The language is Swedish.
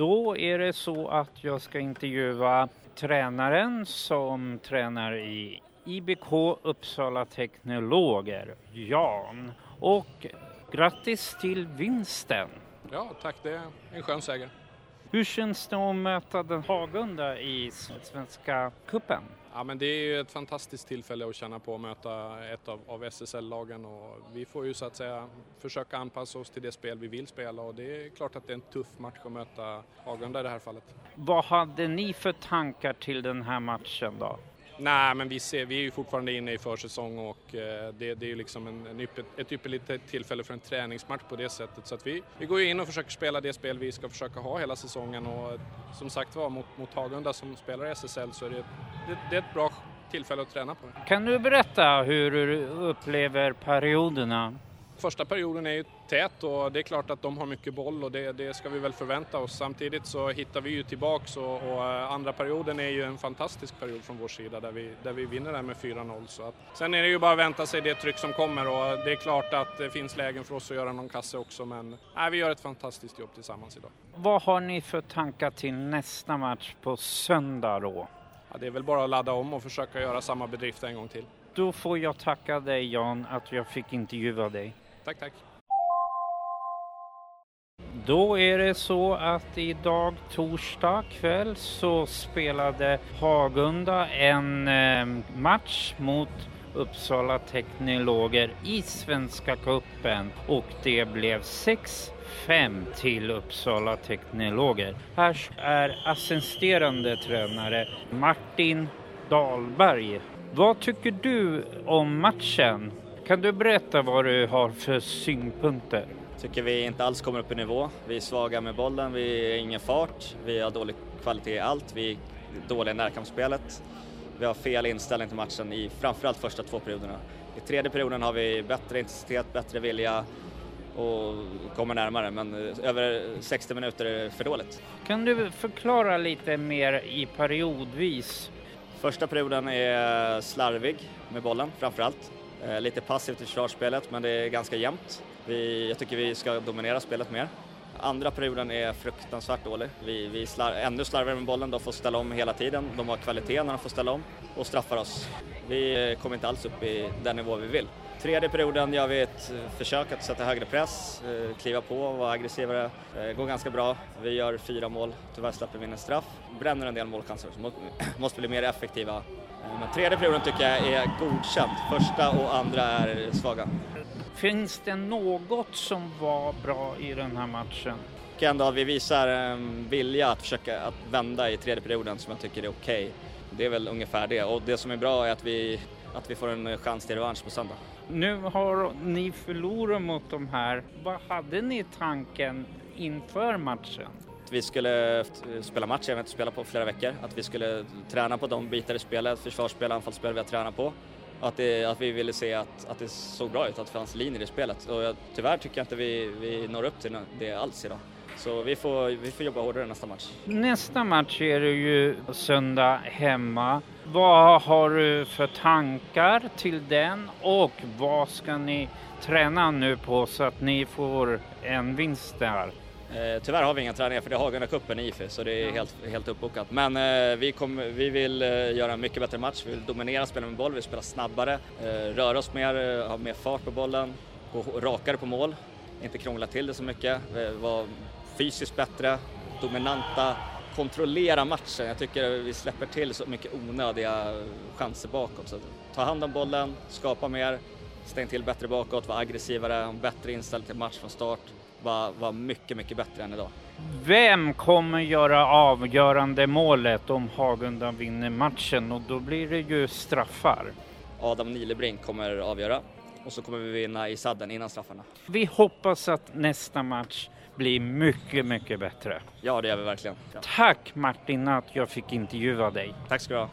Då är det så att jag ska intervjua tränaren som tränar i IBK Uppsala Teknologer, Jan. Och grattis till vinsten! Ja, tack. Det är en skön seger. Hur känns det att möta den Hagunda i Svenska Cupen? Ja, men det är ju ett fantastiskt tillfälle att känna på att möta ett av, av SSL-lagen och vi får ju så att säga försöka anpassa oss till det spel vi vill spela och det är klart att det är en tuff match att möta Hagunda i det här fallet. Vad hade ni för tankar till den här matchen då? Nej, men vi, ser, vi är ju fortfarande inne i försäsong och eh, det, det är ju liksom en, en ypper, ett ypperligt tillfälle för en träningsmatch på det sättet. Så att vi, vi går ju in och försöker spela det spel vi ska försöka ha hela säsongen och som sagt var mot, mot Hagunda som spelar i SSL så är det, det, det är ett bra tillfälle att träna på. Kan du berätta hur du upplever perioderna? Första perioden är ju tät och det är klart att de har mycket boll och det, det ska vi väl förvänta oss. Samtidigt så hittar vi ju tillbaks och, och andra perioden är ju en fantastisk period från vår sida där vi, där vi vinner den med 4-0. Så att, sen är det ju bara att vänta sig det tryck som kommer och det är klart att det finns lägen för oss att göra någon kasse också men nej, vi gör ett fantastiskt jobb tillsammans idag. Vad har ni för tankar till nästa match på söndag då? Ja, det är väl bara att ladda om och försöka göra samma bedrift en gång till. Då får jag tacka dig Jan att jag fick intervjua dig. Tack, tack. Då är det så att idag torsdag kväll så spelade Hagunda en eh, match mot Uppsala Teknologer i Svenska Cupen och det blev 6-5 till Uppsala Teknologer. Här är assisterande tränare Martin Dahlberg. Vad tycker du om matchen? Kan du berätta vad du har för synpunkter? Tycker vi inte alls kommer upp i nivå. Vi är svaga med bollen, vi har ingen fart, vi har dålig kvalitet i allt, vi är dåliga i närkampsspelet. Vi har fel inställning till matchen i framförallt första två perioderna. I tredje perioden har vi bättre intensitet, bättre vilja och kommer närmare men över 60 minuter är för dåligt. Kan du förklara lite mer i periodvis? Första perioden är slarvig med bollen framförallt. Eh, lite passivt i försvarsspelet men det är ganska jämnt. Vi, jag tycker vi ska dominera spelet mer. Andra perioden är fruktansvärt dålig. Vi, vi slar, ännu slarvigare med bollen, de får ställa om hela tiden. De har kvalitet när de får ställa om och straffar oss. Vi kommer inte alls upp i den nivå vi vill. Tredje perioden gör vi ett försök att sätta högre press, kliva på, vara aggressivare. Det går ganska bra. Vi gör fyra mål, tyvärr släpper vi in en straff. Bränner en del målchanser, så måste bli mer effektiva. Men tredje perioden tycker jag är godkänt. Första och andra är svaga. Finns det något som var bra i den här matchen? Jag ändå att vi visar en vilja att försöka att vända i tredje perioden som jag tycker är okej. Okay. Det är väl ungefär det och det som är bra är att vi, att vi får en chans till revansch på söndag. Nu har ni förlorat mot de här. Vad hade ni i tanken inför matchen? vi skulle spela match, jag inte spela på flera veckor, att vi skulle träna på de bitar i spelet, försvarsspel, anfallsspel vi har tränat på. Att, det, att vi ville se att, att det såg bra ut, att det fanns linjer i spelet. Och jag, tyvärr tycker jag inte vi, vi når upp till det alls idag. Så vi får, vi får jobba hårdare nästa match. Nästa match är det ju söndag hemma. Vad har du för tankar till den och vad ska ni träna nu på så att ni får en vinst där? Eh, tyvärr har vi inga träningar för det är Hagunda-cupen i IFI så det är helt, helt uppbokat. Men eh, vi, kom, vi vill eh, göra en mycket bättre match, vi vill dominera, spela med boll, vi vill spela snabbare, eh, röra oss mer, ha mer fart på bollen, gå rakare på mål, inte krångla till det så mycket, vara fysiskt bättre, dominanta, kontrollera matchen. Jag tycker vi släpper till så mycket onödiga chanser bakåt. Så ta hand om bollen, skapa mer, stäng till bättre bakåt, vara aggressivare, bättre inställd till match från start var, var mycket, mycket bättre än idag. Vem kommer göra avgörande målet om Hagunda vinner matchen och då blir det ju straffar? Adam Nilebrink kommer avgöra och så kommer vi vinna i sadden innan straffarna. Vi hoppas att nästa match bli mycket, mycket bättre. Ja, det gör vi verkligen. Tack Martin att jag fick intervjua dig. Tack ska du ha.